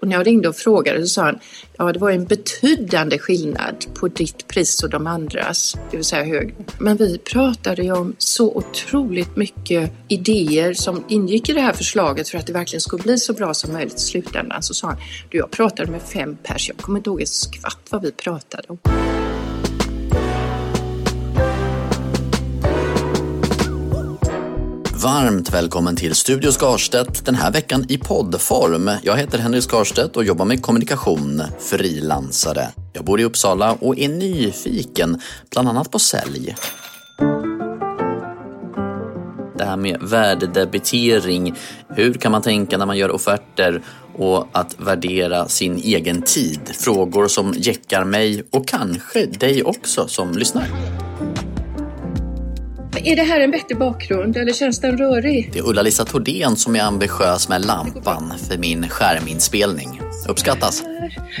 Och när jag ringde och frågade så sa han, ja det var en betydande skillnad på ditt pris och de andras, det vill säga högre. Men vi pratade ju om så otroligt mycket idéer som ingick i det här förslaget för att det verkligen skulle bli så bra som möjligt i slutändan. Så sa han, du jag pratade med fem pers, jag kommer inte ihåg ett skvatt vad vi pratade om. Varmt välkommen till Studio Skarstedt den här veckan i poddform. Jag heter Henrik Skarstedt och jobbar med kommunikation, frilansare. Jag bor i Uppsala och är nyfiken, bland annat på sälj. Det här med värdedebitering, hur kan man tänka när man gör offerter och att värdera sin egen tid? Frågor som jäckar mig och kanske dig också som lyssnar. Är det här en vettig bakgrund eller känns den rörig? Det är Ulla-Lisa Thordén som är ambitiös med lampan för min skärminspelning. Uppskattas.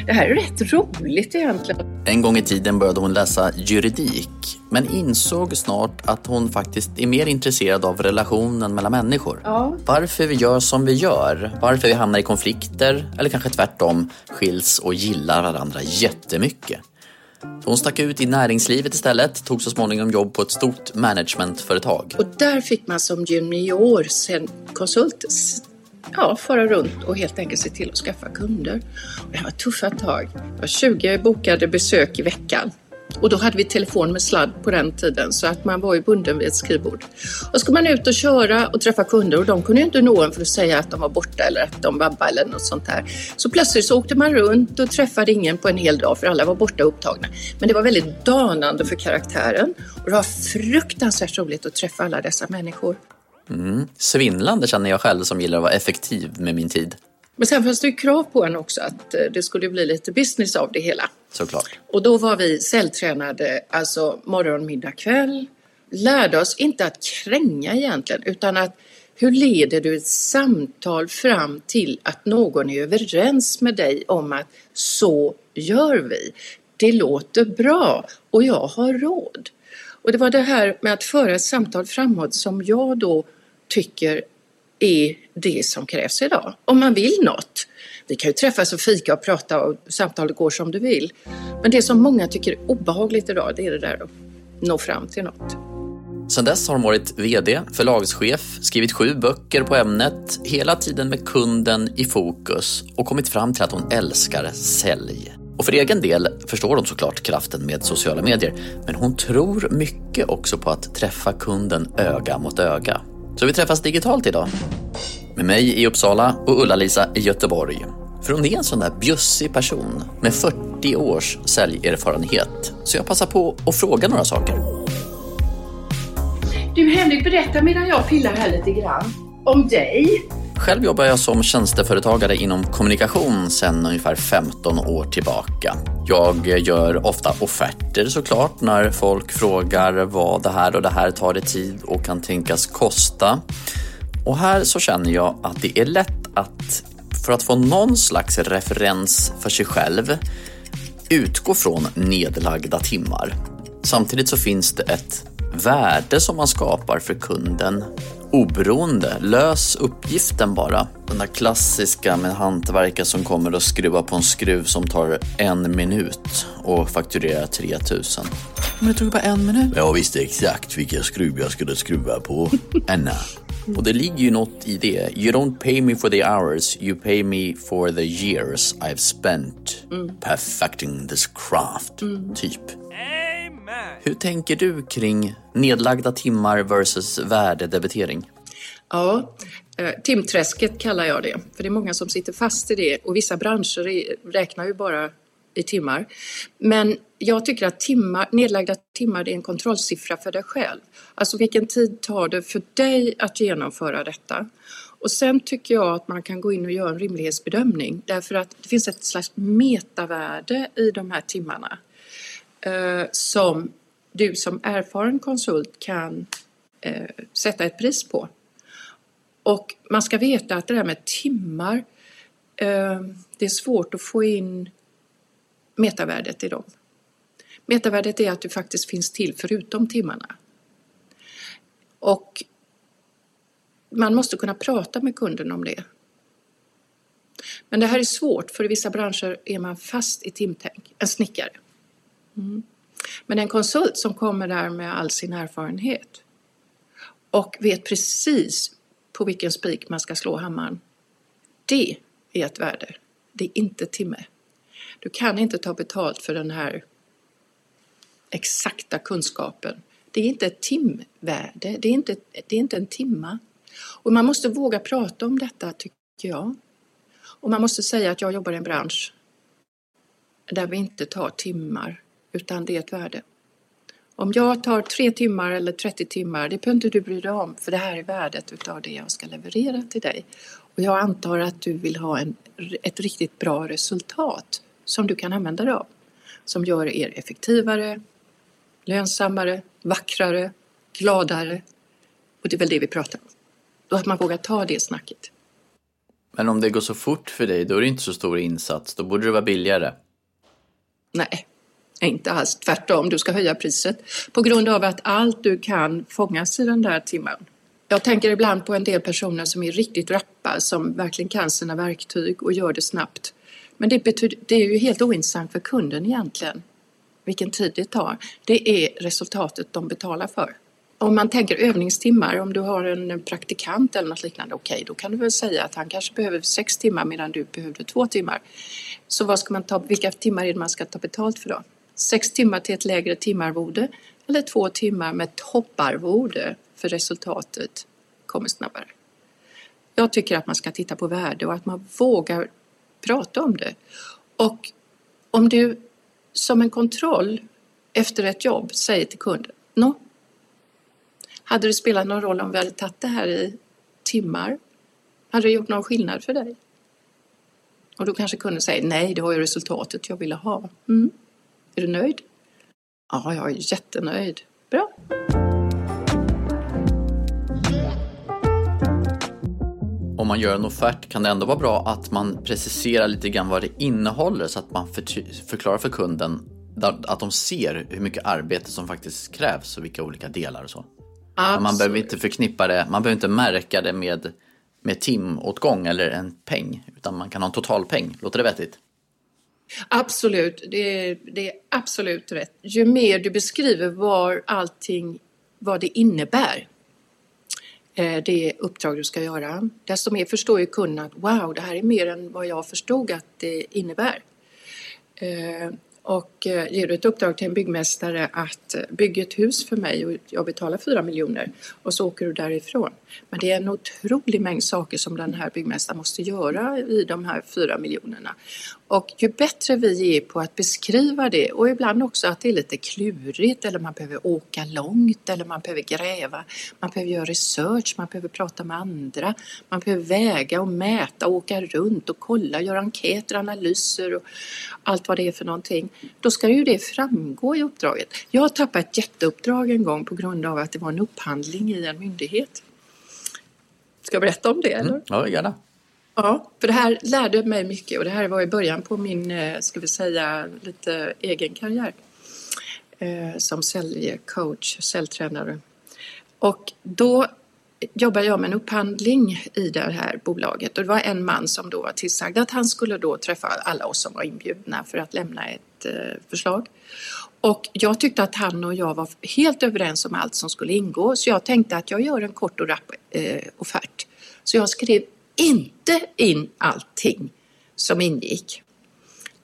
Det här är rätt roligt egentligen. En gång i tiden började hon läsa juridik, men insåg snart att hon faktiskt är mer intresserad av relationen mellan människor. Ja. Varför vi gör som vi gör, varför vi hamnar i konflikter eller kanske tvärtom skiljs och gillar varandra jättemycket. Så hon stack ut i näringslivet istället, tog så småningom jobb på ett stort managementföretag. Och där fick man som junior sen konsult ja, fara runt och helt enkelt se till att skaffa kunder. Och det var tuffa tag. Det var 20 bokade besök i veckan. Och då hade vi telefon med sladd på den tiden så att man var ju bunden vid ett skrivbord. Och så man ut och köra och träffa kunder och de kunde ju inte nå en för att säga att de var borta eller att de vabbade eller något sånt där. Så plötsligt så åkte man runt och träffade ingen på en hel dag för alla var borta och upptagna. Men det var väldigt danande för karaktären och det var fruktansvärt roligt att träffa alla dessa människor. Mm. Svindlande känner jag själv som gillar att vara effektiv med min tid. Men sen fanns det ju krav på en också att eh, det skulle bli lite business av det hela. Såklart. Och då var vi celltränade, alltså morgon, middag, kväll. Lärde oss inte att kränga egentligen, utan att hur leder du ett samtal fram till att någon är överens med dig om att så gör vi. Det låter bra och jag har råd. Och det var det här med att föra ett samtal framåt som jag då tycker är det som krävs idag. Om man vill något. Vi kan ju träffas och fika och prata och samtalet går som du vill. Men det som många tycker är obehagligt idag, det är det där att nå fram till något. Sedan dess har hon varit VD, förlagschef, skrivit sju böcker på ämnet, hela tiden med kunden i fokus och kommit fram till att hon älskar sälj. Och för egen del förstår hon såklart kraften med sociala medier, men hon tror mycket också på att träffa kunden öga mot öga. Så vi träffas digitalt idag. Med mig i Uppsala och Ulla-Lisa i Göteborg. För hon är en sån där bjussig person med 40 års säljerfarenhet. Så jag passar på att fråga några saker. Du Henrik, berätta medan jag pillar här lite grann. Om dig. Själv jobbar jag som tjänsteföretagare inom kommunikation sedan ungefär 15 år tillbaka. Jag gör ofta offerter såklart när folk frågar vad det här och det här tar i tid och kan tänkas kosta. Och här så känner jag att det är lätt att för att få någon slags referens för sig själv utgå från nedlagda timmar. Samtidigt så finns det ett värde som man skapar för kunden oberoende. Lös uppgiften bara. Den där klassiska med hantverkare som kommer och skruvar på en skruv som tar en minut och fakturerar 3000. Men det tog bara en minut. Jag visste exakt vilken skruv jag skulle skruva på. Anna. Och det ligger ju något i det. You don't pay me for the hours, you pay me for the years I've spent perfecting this craft. Typ. Hur tänker du kring nedlagda timmar versus värdedebitering? Ja, eh, timträsket kallar jag det. För det är många som sitter fast i det och vissa branscher räknar ju bara i timmar. Men jag tycker att timmar, nedlagda timmar är en kontrollsiffra för dig själv. Alltså vilken tid tar det för dig att genomföra detta? Och sen tycker jag att man kan gå in och göra en rimlighetsbedömning därför att det finns ett slags metavärde i de här timmarna eh, som du som erfaren konsult kan eh, sätta ett pris på. Och man ska veta att det där med timmar, eh, det är svårt att få in metavärdet i dem. Metavärdet är att du faktiskt finns till förutom timmarna. Och man måste kunna prata med kunden om det. Men det här är svårt för i vissa branscher är man fast i timtänk. En snickare. Mm. Men en konsult som kommer där med all sin erfarenhet och vet precis på vilken spik man ska slå hammaren. Det är ett värde. Det är inte timme. Du kan inte ta betalt för den här exakta kunskapen. Det är inte ett timvärde, det är inte, det är inte en timma. Och man måste våga prata om detta, tycker jag. Och man måste säga att jag jobbar i en bransch där vi inte tar timmar, utan det är ett värde. Om jag tar tre timmar eller 30 timmar, det behöver inte du bry dig om, för det här är värdet utav det jag ska leverera till dig. Och jag antar att du vill ha en, ett riktigt bra resultat som du kan använda dig av. Som gör er effektivare, lönsammare, vackrare, gladare. Och det är väl det vi pratar om. Då att man vågar ta det snacket. Men om det går så fort för dig, då är det inte så stor insats. Då borde det vara billigare. Nej, inte alls. Tvärtom, du ska höja priset. På grund av att allt du kan fångas i den där timmen. Jag tänker ibland på en del personer som är riktigt rappa, som verkligen kan sina verktyg och gör det snabbt. Men det, betyder, det är ju helt ointressant för kunden egentligen, vilken tid det tar. Det är resultatet de betalar för. Om man tänker övningstimmar, om du har en praktikant eller något liknande, okej, okay, då kan du väl säga att han kanske behöver sex timmar medan du behövde två timmar. Så vad ska man ta, vilka timmar är det man ska ta betalt för då? Sex timmar till ett lägre timarvode eller två timmar med topparvode för resultatet kommer snabbare. Jag tycker att man ska titta på värde och att man vågar prata om det. Och om du som en kontroll efter ett jobb säger till kunden, Nå, hade det spelat någon roll om vi hade tagit det här i timmar? Hade det gjort någon skillnad för dig? Och då kanske kunden säger, nej, det var ju resultatet jag ville ha. Mm. Är du nöjd? Ja, jag är jättenöjd. Bra. Om man gör en offert kan det ändå vara bra att man preciserar lite grann vad det innehåller så att man förklarar för kunden att de ser hur mycket arbete som faktiskt krävs och vilka olika delar och så. Absolut. Man behöver inte förknippa det, man behöver inte märka det med, med timåtgång eller en peng, utan man kan ha en totalpeng. Låter det vettigt? Absolut, det är, det är absolut rätt. Ju mer du beskriver var allting, vad det innebär, eh, det uppdrag du ska göra, desto mer förstår ju kunden att wow, det här är mer än vad jag förstod att det innebär. Eh, och eh, ger du ett uppdrag till en byggmästare att eh, bygga ett hus för mig och jag betalar 4 miljoner och så åker du därifrån. Men det är en otrolig mängd saker som den här byggmästaren måste göra i de här 4 miljonerna. Och ju bättre vi är på att beskriva det och ibland också att det är lite klurigt eller man behöver åka långt eller man behöver gräva, man behöver göra research, man behöver prata med andra, man behöver väga och mäta, åka runt och kolla, göra enkäter, analyser och allt vad det är för någonting. Då ska ju det framgå i uppdraget. Jag tappade ett jätteuppdrag en gång på grund av att det var en upphandling i en myndighet. Ska jag berätta om det eller? Mm, ja, gärna. Ja, för det här lärde mig mycket och det här var i början på min, eh, ska vi säga, lite egen karriär eh, som säljcoach, säljtränare. Och då jobbade jag med en upphandling i det här bolaget och det var en man som då var tillsagd att han skulle då träffa alla oss som var inbjudna för att lämna ett eh, förslag. Och jag tyckte att han och jag var helt överens om allt som skulle ingå så jag tänkte att jag gör en kort och rapp eh, offert. Så jag skrev inte in allting som ingick.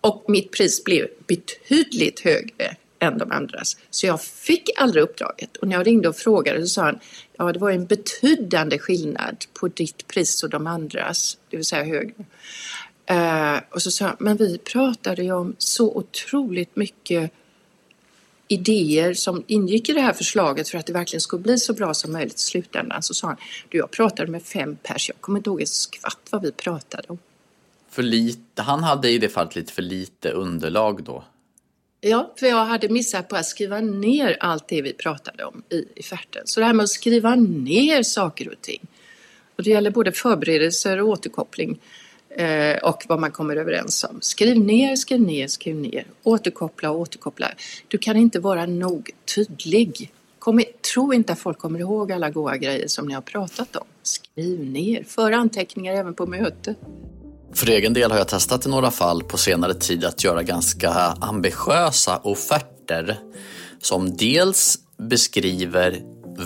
Och mitt pris blev betydligt högre än de andras. Så jag fick aldrig uppdraget. Och när jag ringde och frågade så sa han, ja det var en betydande skillnad på ditt pris och de andras, det vill säga högre. Uh, och så sa han, men vi pratade ju om så otroligt mycket idéer som ingick i det här förslaget för att det verkligen skulle bli så bra som möjligt i slutändan. Så sa han, du jag pratade med fem pers, jag kommer inte ihåg ett skvatt vad vi pratade om. För lite, han hade i det fallet lite för lite underlag då? Ja, för jag hade missat på att skriva ner allt det vi pratade om i offerten. Så det här med att skriva ner saker och ting. Och det gäller både förberedelser och återkoppling eh, och vad man kommer överens om. Skriv ner, skriv ner, skriv ner. Återkoppla och återkoppla. Du kan inte vara nog tydlig. Kom, tro inte att folk kommer ihåg alla goda grejer som ni har pratat om. Skriv ner, för anteckningar även på möte. För egen del har jag testat i några fall på senare tid att göra ganska ambitiösa offerter som dels beskriver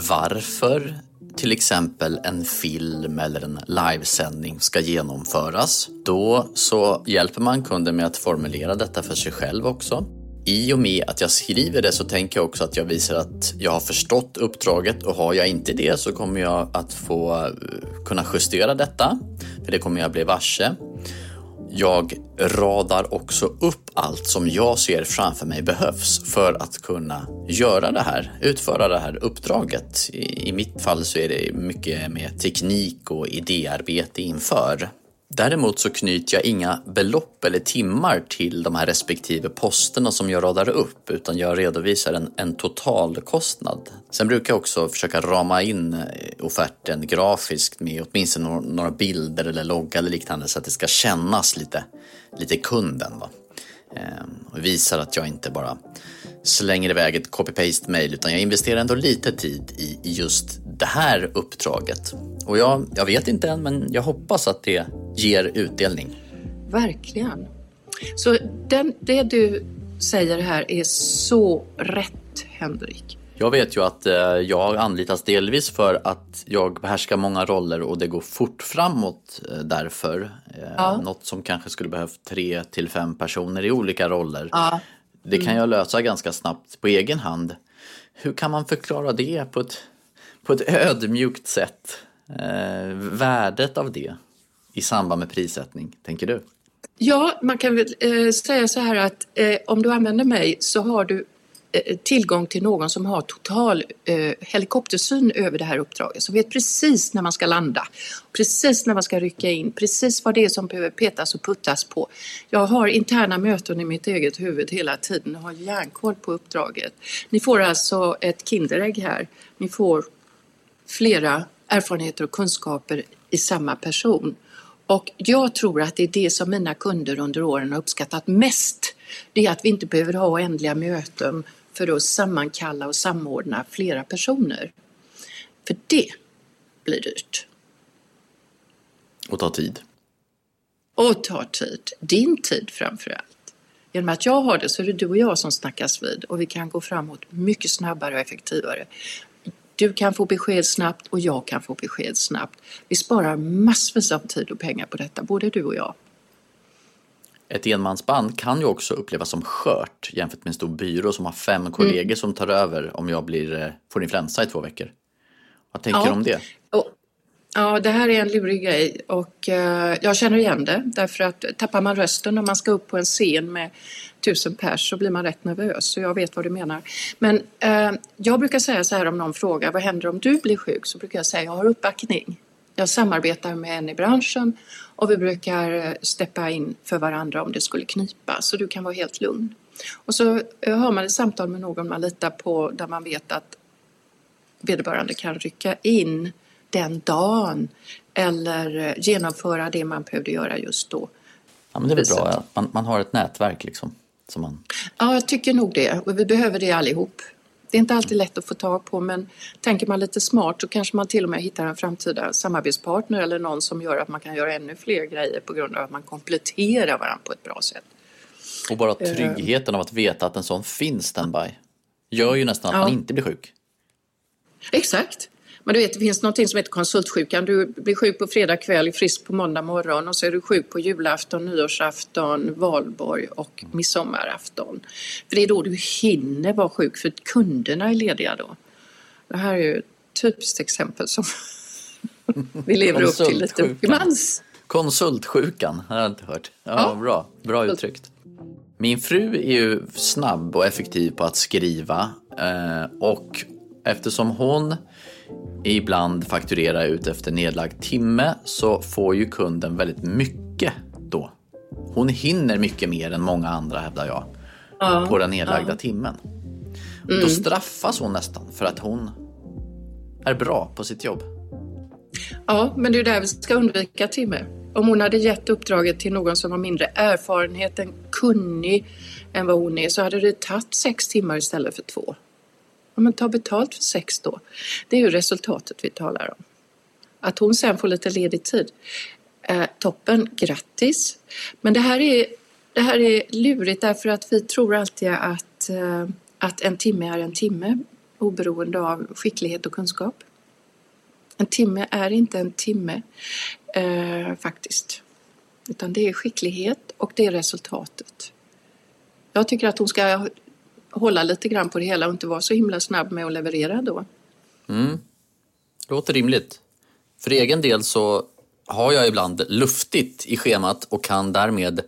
varför till exempel en film eller en livesändning ska genomföras. Då så hjälper man kunden med att formulera detta för sig själv också. I och med att jag skriver det så tänker jag också att jag visar att jag har förstått uppdraget och har jag inte det så kommer jag att få eh, kunna justera detta. För det kommer jag bli varse. Jag radar också upp allt som jag ser framför mig behövs för att kunna göra det här, utföra det här uppdraget. I, mitt fall så är det mycket med teknik och idéarbete inför. Däremot så knyter jag inga belopp eller timmar till de här respektive posterna som jag radar upp utan jag redovisar en, en totalkostnad. Sen brukar jag också försöka rama in eh, offerten grafiskt med åtminstone några bilder eller logga eller liknande så att det ska kännas lite, lite kunden. Va? Ehm, och visar att jag inte bara slänger iväg ett copy-paste mail utan jag investerar ändå lite tid i just det här uppdraget. Och jag, jag vet inte än men jag hoppas att det ger utdelning. Verkligen. Så den, det du säger här är så rätt, Henrik. Jag vet ju att eh, jag anlitas delvis för att jag behärskar många roller och det går fort framåt eh, därför. Eh, ja. Något som kanske skulle behövt tre till fem personer i olika roller. Ja. Det kan mm. jag lösa ganska snabbt på egen hand. Hur kan man förklara det på ett, på ett ödmjukt sätt? Eh, värdet av det i samband med prissättning, tänker du? Ja, man kan väl eh, säga så här att eh, om du använder mig så har du eh, tillgång till någon som har total eh, helikoptersyn över det här uppdraget, som vet precis när man ska landa, precis när man ska rycka in, precis vad det är som behöver petas och puttas på. Jag har interna möten i mitt eget huvud hela tiden och har järnkoll på uppdraget. Ni får alltså ett Kinderägg här. Ni får flera erfarenheter och kunskaper i samma person. Och jag tror att det är det som mina kunder under åren har uppskattat mest. Det är att vi inte behöver ha oändliga möten för att sammankalla och samordna flera personer. För det blir dyrt. Och tar tid. Och tar tid. Din tid framför allt. Genom att jag har det så är det du och jag som snackas vid och vi kan gå framåt mycket snabbare och effektivare. Du kan få besked snabbt och jag kan få besked snabbt. Vi sparar massvis av tid och pengar på detta, både du och jag. Ett enmansband kan ju också upplevas som skört jämfört med en stor byrå som har fem kollegor mm. som tar över om jag blir, eh, får influensa i två veckor. Vad tänker ja. du om det? Ja, det här är en lurig grej och eh, jag känner igen det därför att tappar man rösten och man ska upp på en scen med tusen pers så blir man rätt nervös. Så jag vet vad du menar. Men eh, jag brukar säga så här om någon frågar vad händer om du blir sjuk? Så brukar jag säga jag har uppbackning. Jag samarbetar med en i branschen och vi brukar eh, steppa in för varandra om det skulle knipa. Så du kan vara helt lugn. Och så eh, har man ett samtal med någon man litar på där man vet att vederbörande kan rycka in den dagen eller eh, genomföra det man behövde göra just då. Ja, men det är väl bra att man, man har ett nätverk liksom. Som man... Ja, jag tycker nog det. Och vi behöver det allihop. Det är inte alltid lätt att få tag på men tänker man lite smart så kanske man till och med hittar en framtida samarbetspartner eller någon som gör att man kan göra ännu fler grejer på grund av att man kompletterar varandra på ett bra sätt. Och bara eh. tryggheten av att veta att en sån finns standby gör ju nästan att ja. man inte blir sjuk. Exakt. Men du vet, det finns något som heter konsultsjukan. Du blir sjuk på fredag kväll, frisk på måndag morgon och så är du sjuk på julafton, nyårsafton, valborg och midsommarafton. För det är då du hinner vara sjuk för kunderna är lediga då. Det här är ju ett typiskt exempel som vi lever upp till lite mans. Konsultsjukan har jag inte hört. Ja, ja. Bra, bra uttryckt. Min fru är ju snabb och effektiv på att skriva eh, och eftersom hon ibland fakturera ut efter nedlagd timme så får ju kunden väldigt mycket då. Hon hinner mycket mer än många andra hävdar jag ja, på den nedlagda ja. timmen. Mm. Då straffas hon nästan för att hon är bra på sitt jobb. Ja, men det är där vi ska undvika timme. Om hon hade gett uppdraget till någon som har mindre erfarenhet, än kunnig än vad hon är, så hade det tagit sex timmar istället för två. Ja, men ta betalt för sex då. Det är ju resultatet vi talar om. Att hon sen får lite ledig tid. Eh, toppen, grattis! Men det här, är, det här är lurigt därför att vi tror alltid att, eh, att en timme är en timme oberoende av skicklighet och kunskap. En timme är inte en timme eh, faktiskt. Utan det är skicklighet och det är resultatet. Jag tycker att hon ska hålla lite grann på det hela och inte vara så himla snabb med att leverera då. Mm. Låter rimligt. För egen del så har jag ibland luftigt i schemat och kan därmed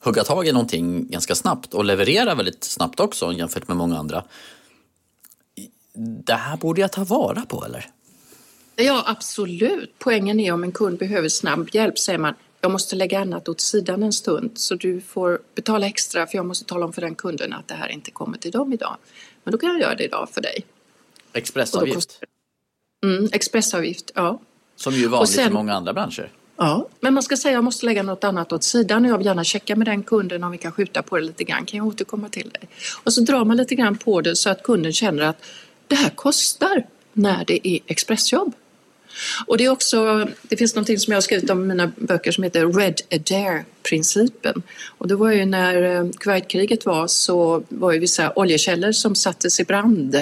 hugga tag i någonting ganska snabbt och leverera väldigt snabbt också jämfört med många andra. Det här borde jag ta vara på eller? Ja, absolut. Poängen är om en kund behöver snabb hjälp säger man jag måste lägga annat åt sidan en stund så du får betala extra för jag måste tala om för den kunden att det här inte kommer till dem idag. Men då kan jag göra det idag för dig. Expressavgift? Mm, expressavgift, ja. Som ju är vanligt sen, i många andra branscher. Ja, men man ska säga jag måste lägga något annat åt sidan och jag vill gärna checka med den kunden om vi kan skjuta på det lite grann. Kan jag återkomma till dig? Och så drar man lite grann på det så att kunden känner att det här kostar när det är expressjobb. Och det är också, det finns någonting som jag har skrivit om i mina böcker som heter Red Adair-principen. Och det var ju när eh, Kuwaitkriget var så var ju vissa oljekällor som sattes i brand.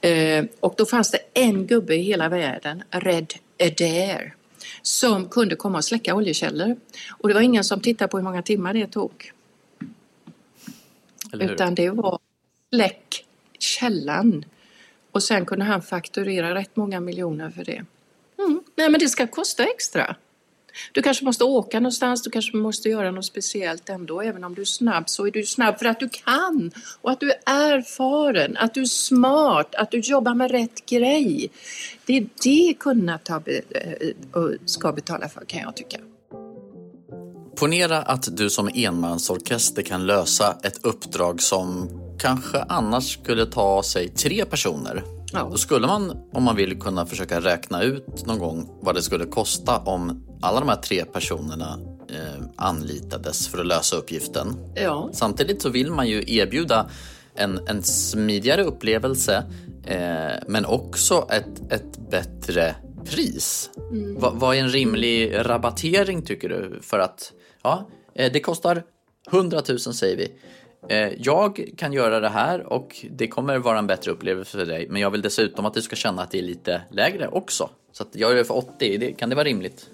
Eh, och då fanns det en gubbe i hela världen, Red Adair, som kunde komma och släcka oljekällor. Och det var ingen som tittade på hur många timmar det tog. Utan det var släck källan. Och sen kunde han fakturera rätt många miljoner för det. Mm. Nej, men det ska kosta extra. Du kanske måste åka någonstans, du kanske måste göra något speciellt ändå. Även om du är snabb så är du snabb för att du kan och att du är erfaren, att du är smart, att du jobbar med rätt grej. Det är det kunderna eh, ska betala för kan jag tycka. Ponera att du som enmansorkester kan lösa ett uppdrag som kanske annars skulle ta sig tre personer Ja. Då skulle man, om man vill, kunna försöka räkna ut någon gång vad det skulle kosta om alla de här tre personerna eh, anlitades för att lösa uppgiften. Ja. Samtidigt så vill man ju erbjuda en, en smidigare upplevelse eh, men också ett, ett bättre pris. Mm. Va, vad är en rimlig rabattering tycker du? För att ja, eh, det kostar 100 000 säger vi. Eh, jag kan göra det här och det kommer vara en bättre upplevelse för dig. Men jag vill dessutom att du ska känna att det är lite lägre också. Så att jag gör det för 80, kan det vara rimligt?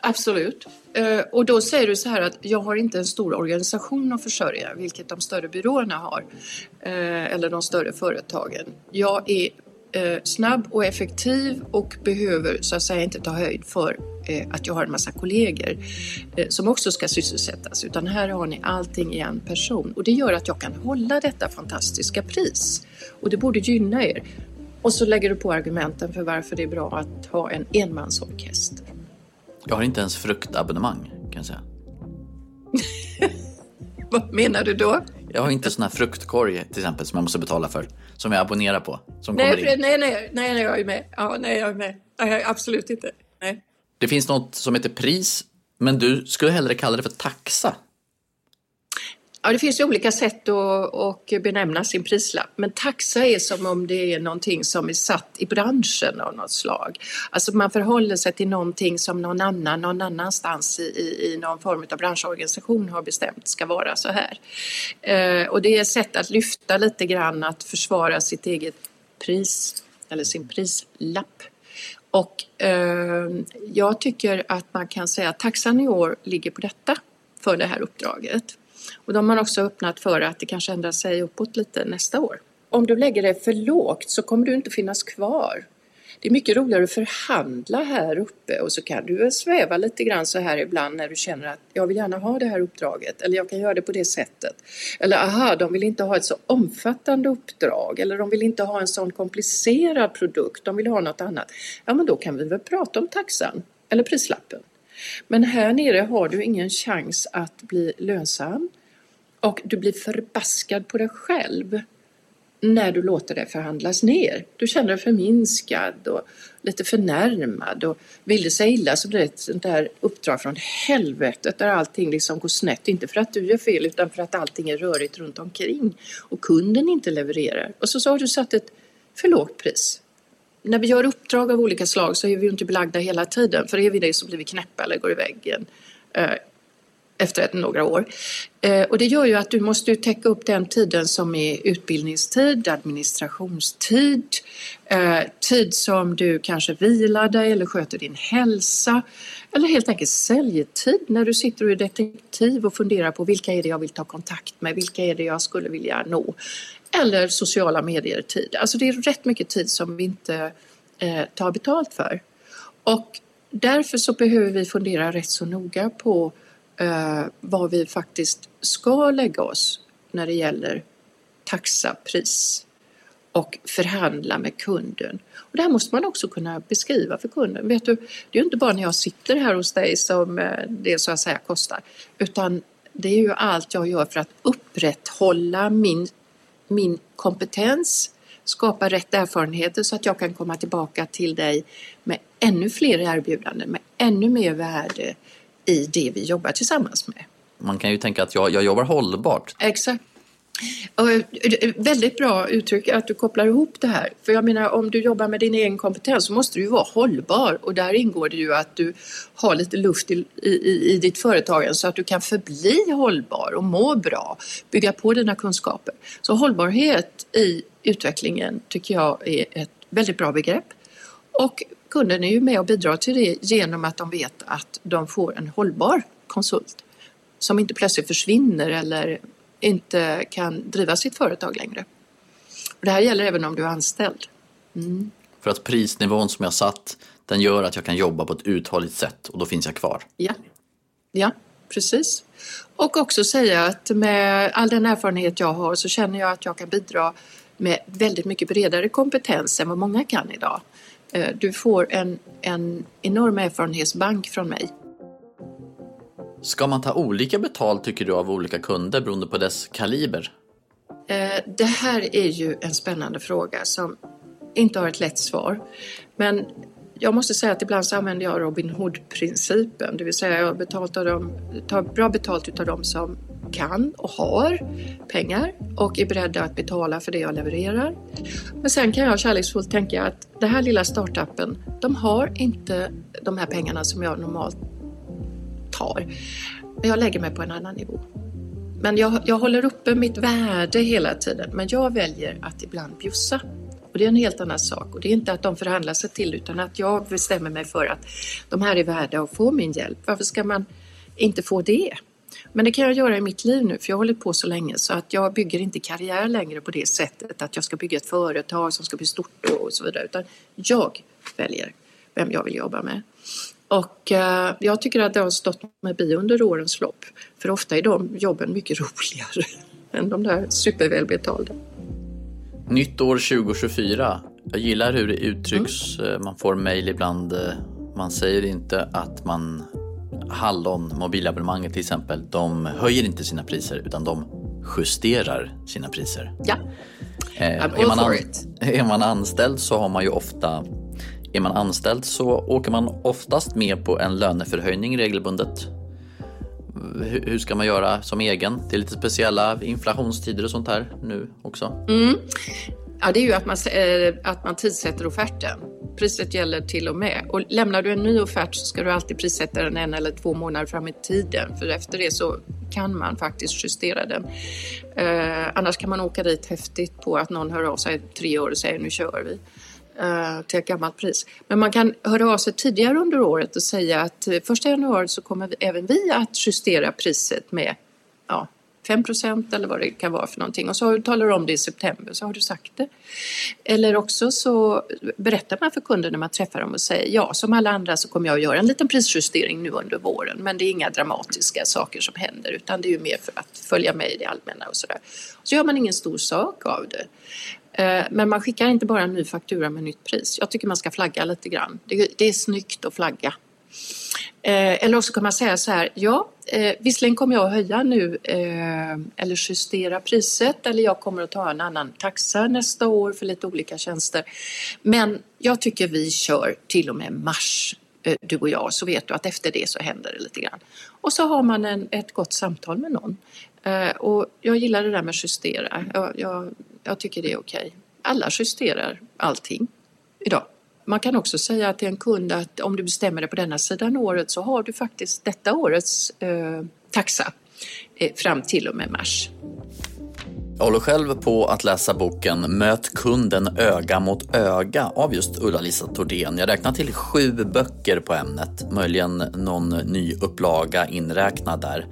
Absolut. Eh, och då säger du så här att jag har inte en stor organisation att försörja, vilket de större byråerna har. Eh, eller de större företagen. Jag är eh, snabb och effektiv och behöver så att säga inte ta höjd för eh, att jag har en massa kollegor eh, som också ska sysselsättas utan här har ni allting i en person och det gör att jag kan hålla detta fantastiska pris och det borde gynna er. Och så lägger du på argumenten för varför det är bra att ha en enmansorkester. Jag har inte ens fruktabonnemang kan jag säga. Vad menar du då? Jag har inte sån här fruktkorg till exempel som jag måste betala för. Som jag abonnerar på. Som nej, kommer in. nej, nej, nej, nej, jag är med. Ja, nej, jag är med. Nej, absolut inte. Nej. Det finns något som heter pris, men du skulle hellre kalla det för taxa. Ja, det finns ju olika sätt att, att benämna sin prislapp, men taxa är som om det är någonting som är satt i branschen av något slag. Alltså man förhåller sig till någonting som någon annan någon annanstans i, i, i någon form av branschorganisation har bestämt ska vara så här. Eh, och det är ett sätt att lyfta lite grann, att försvara sitt eget pris eller sin prislapp. Och eh, jag tycker att man kan säga att taxan i år ligger på detta för det här uppdraget. Och de har också öppnat för att det kanske ändrar sig uppåt lite nästa år. Om du lägger dig för lågt så kommer du inte finnas kvar. Det är mycket roligare att förhandla här uppe och så kan du väl sväva lite grann så här ibland när du känner att jag vill gärna ha det här uppdraget eller jag kan göra det på det sättet. Eller aha, de vill inte ha ett så omfattande uppdrag eller de vill inte ha en sån komplicerad produkt, de vill ha något annat. Ja, men då kan vi väl prata om taxan eller prislappen. Men här nere har du ingen chans att bli lönsam och du blir förbaskad på dig själv när du låter det förhandlas ner. Du känner dig förminskad och lite förnärmad och vill det sig illa så blir det ett sånt där uppdrag från helvetet där allting liksom går snett. Inte för att du gör fel utan för att allting är rörigt runt omkring och kunden inte levererar. Och så, så har du satt ett för lågt pris när vi gör uppdrag av olika slag så är vi ju inte belagda hela tiden. För är vi det så blir vi knäppa eller går i väggen eh, efter ett, några år. Eh, och det gör ju att du måste täcka upp den tiden som är utbildningstid, administrationstid, eh, tid som du kanske vilar dig eller sköter din hälsa. Eller helt enkelt säljtid när du sitter och är detektiv och funderar på vilka är det jag vill ta kontakt med, vilka är det jag skulle vilja nå. Eller sociala medier-tid. Alltså det är rätt mycket tid som vi inte eh, tar betalt för. Och därför så behöver vi fundera rätt så noga på eh, var vi faktiskt ska lägga oss när det gäller taxa, pris och förhandla med kunden. Och det här måste man också kunna beskriva för kunden. Vet du, det är ju inte bara när jag sitter här hos dig som eh, det så att säga kostar, utan det är ju allt jag gör för att upprätthålla min, min kompetens, skapa rätt erfarenheter så att jag kan komma tillbaka till dig med ännu fler erbjudanden, med ännu mer värde i det vi jobbar tillsammans med. Man kan ju tänka att jag, jag jobbar hållbart. Exakt. Eh, eh, eh, väldigt bra uttryck att du kopplar ihop det här. För jag menar om du jobbar med din egen kompetens så måste du ju vara hållbar och där ingår det ju att du har lite luft i, i, i ditt företag så att du kan förbli hållbar och må bra, bygga på dina kunskaper. Så hållbarhet i utvecklingen tycker jag är ett väldigt bra begrepp. Och kunden är ju med och bidrar till det genom att de vet att de får en hållbar konsult som inte plötsligt försvinner eller inte kan driva sitt företag längre. Och det här gäller även om du är anställd. Mm. För att prisnivån som jag satt, den gör att jag kan jobba på ett uthålligt sätt och då finns jag kvar. Ja, ja precis. Och också säga att med all den erfarenhet jag har så känner jag att jag kan bidra med väldigt mycket bredare kompetens än vad många kan idag. Eh, du får en, en enorm erfarenhetsbank från mig. Ska man ta olika betalt tycker du av olika kunder beroende på dess kaliber? Eh, det här är ju en spännande fråga som inte har ett lätt svar. Men jag måste säga att ibland så använder jag Robin Hood-principen, det vill säga jag betalt av dem, tar bra betalt av dem som kan och har pengar och är beredda att betala för det jag levererar. Men sen kan jag kärleksfullt tänka att den här lilla startupen, de har inte de här pengarna som jag normalt tar. Men jag lägger mig på en annan nivå. Men jag, jag håller uppe mitt värde hela tiden, men jag väljer att ibland bjussa. Och det är en helt annan sak. Och det är inte att de förhandlar sig till utan att jag bestämmer mig för att de här är värda att få min hjälp. Varför ska man inte få det? Men det kan jag göra i mitt liv nu för jag har hållit på så länge så att jag bygger inte karriär längre på det sättet att jag ska bygga ett företag som ska bli stort och så vidare utan jag väljer vem jag vill jobba med. Och eh, jag tycker att det har stått med bi under årens lopp för ofta är de jobben mycket roligare än de där supervälbetalda. Nytt år 2024. Jag gillar hur det uttrycks. Mm. Man får mejl ibland. Eh, man säger inte att man Hallon, mobilabonnemanget till exempel, de höjer inte sina priser utan de justerar sina priser. Ja, eh, är, man an, är man anställd så har man ju ofta är man anställd så åker man oftast med på en löneförhöjning regelbundet. Hur ska man göra som egen? Det är lite speciella inflationstider och sånt här nu också. Mm. Ja, det är ju att man, eh, att man tidsätter offerten. Priset gäller till och med. Och lämnar du en ny offert så ska du alltid prissätta den en eller två månader fram i tiden. För efter det så kan man faktiskt justera den. Eh, annars kan man åka dit häftigt på att någon hör av sig tre år och säger nu kör vi eh, till ett gammalt pris. Men man kan höra av sig tidigare under året och säga att eh, första januari så kommer vi, även vi att justera priset med ja, 5 eller vad det kan vara för någonting och så talar du om det i september så har du sagt det. Eller också så berättar man för kunden när man träffar dem och säger ja som alla andra så kommer jag att göra en liten prisjustering nu under våren men det är inga dramatiska saker som händer utan det är ju mer för att följa med i det allmänna och sådär. Så gör man ingen stor sak av det. Eh, men man skickar inte bara en ny faktura med nytt pris. Jag tycker man ska flagga lite grann. Det är snyggt att flagga. Eh, eller också kan man säga så här, ja eh, visserligen kommer jag att höja nu eller justera priset eller jag kommer att ta en annan taxa nästa år för lite olika tjänster. Men jag tycker vi kör till och med mars du och jag så vet du att efter det så händer det lite grann. Och så har man en, ett gott samtal med någon. och jag gillar det där med justera. Jag, jag, jag tycker det är okej. Alla justerar allting idag. Man kan också säga till en kund att om du bestämmer dig på denna sidan året så har du faktiskt detta årets eh, taxa eh, fram till och med mars. Jag håller själv på att läsa boken Möt kunden öga mot öga av just Ulla-Lisa Thordén. Jag räknar till sju böcker på ämnet, möjligen någon ny upplaga inräknad där.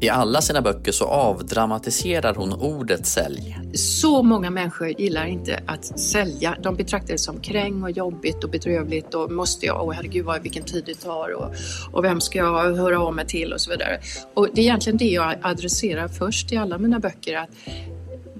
I alla sina böcker så avdramatiserar hon ordet sälj. Så många människor gillar inte att sälja. De betraktar det som kräng och jobbigt och bedrövligt och måste jag, och herregud vad, vilken tid det tar och, och vem ska jag höra av mig till och så vidare. Och det är egentligen det jag adresserar först i alla mina böcker. att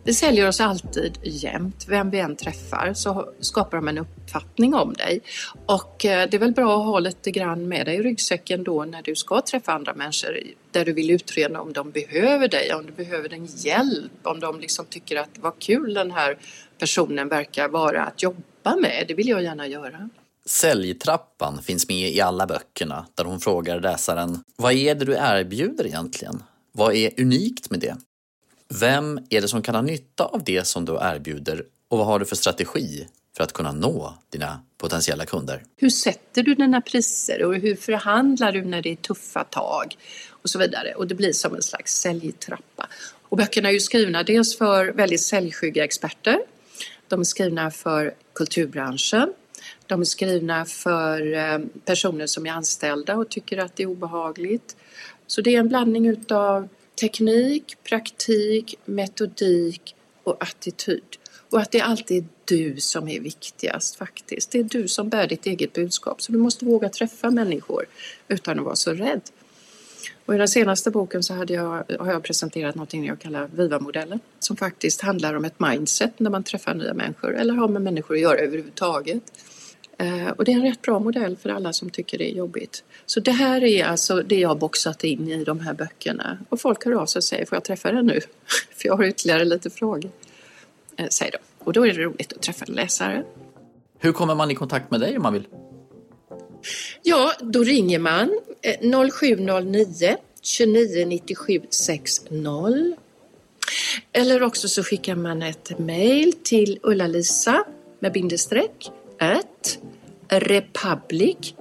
vi säljer oss alltid jämt. Vem vi än träffar så skapar de en uppfattning om dig. Och eh, det är väl bra att ha lite grann med dig i ryggsäcken då när du ska träffa andra människor där du vill utreda om de behöver dig, om du behöver din hjälp, om de liksom tycker att vad kul den här personen verkar vara att jobba med. Det vill jag gärna göra. Säljtrappan finns med i alla böckerna där hon frågar läsaren Vad är det du erbjuder egentligen? Vad är unikt med det? Vem är det som kan ha nytta av det som du erbjuder och vad har du för strategi för att kunna nå dina potentiella kunder? Hur sätter du dina priser och hur förhandlar du när det är tuffa tag och så vidare. Och det blir som en slags säljtrappa. Och böckerna är ju skrivna dels för väldigt säljskygga experter. De är skrivna för kulturbranschen. De är skrivna för eh, personer som är anställda och tycker att det är obehagligt. Så det är en blandning utav teknik, praktik, metodik och attityd. Och att det alltid är du som är viktigast faktiskt. Det är du som bär ditt eget budskap. Så du måste våga träffa människor utan att vara så rädd. Och I den senaste boken så hade jag, har jag presenterat något jag kallar Viva-modellen som faktiskt handlar om ett mindset när man träffar nya människor eller har med människor att göra överhuvudtaget. Eh, och det är en rätt bra modell för alla som tycker det är jobbigt. Så det här är alltså det jag har boxat in i de här böckerna. Och folk hör av sig och säger, får jag träffa den nu? för jag har ytterligare lite frågor. Eh, säger de. Och då är det roligt att träffa en läsare. Hur kommer man i kontakt med dig om man vill? Ja, då ringer man 0709 29 97 60 eller också så skickar man ett mejl till Ulla-Lisa med bindestreck at republic.se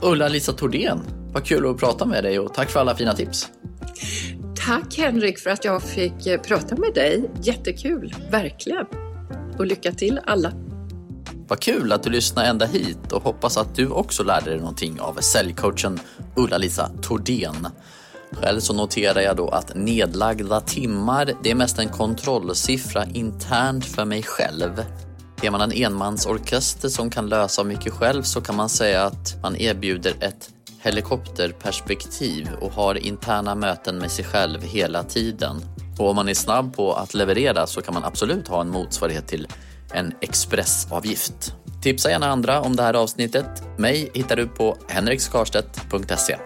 Ulla-Lisa Thordén, vad kul att prata med dig och tack för alla fina tips. Tack Henrik för att jag fick eh, prata med dig. Jättekul, verkligen. Och lycka till alla. Vad kul att du lyssnade ända hit och hoppas att du också lärde dig någonting av säljcoachen Ulla-Lisa Thordén. Själv så noterar jag då att nedlagda timmar, det är mest en kontrollsiffra internt för mig själv. Är man en enmansorkester som kan lösa mycket själv så kan man säga att man erbjuder ett helikopterperspektiv och har interna möten med sig själv hela tiden. Och om man är snabb på att leverera så kan man absolut ha en motsvarighet till en expressavgift. Tipsa gärna andra om det här avsnittet. Mig hittar du på henrikskarstedt.se.